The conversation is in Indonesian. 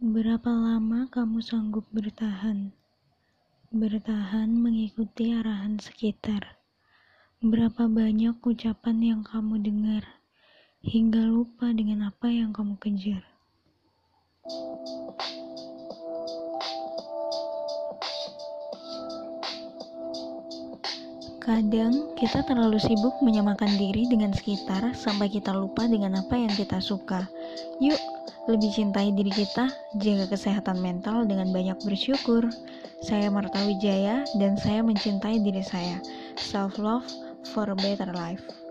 Berapa lama kamu sanggup bertahan? Bertahan mengikuti arahan sekitar. Berapa banyak ucapan yang kamu dengar, hingga lupa dengan apa yang kamu kejar. Kadang kita terlalu sibuk menyamakan diri dengan sekitar sampai kita lupa dengan apa yang kita suka. Yuk, lebih cintai diri kita, jaga kesehatan mental dengan banyak bersyukur. Saya Marta Wijaya dan saya mencintai diri saya. Self love for a better life.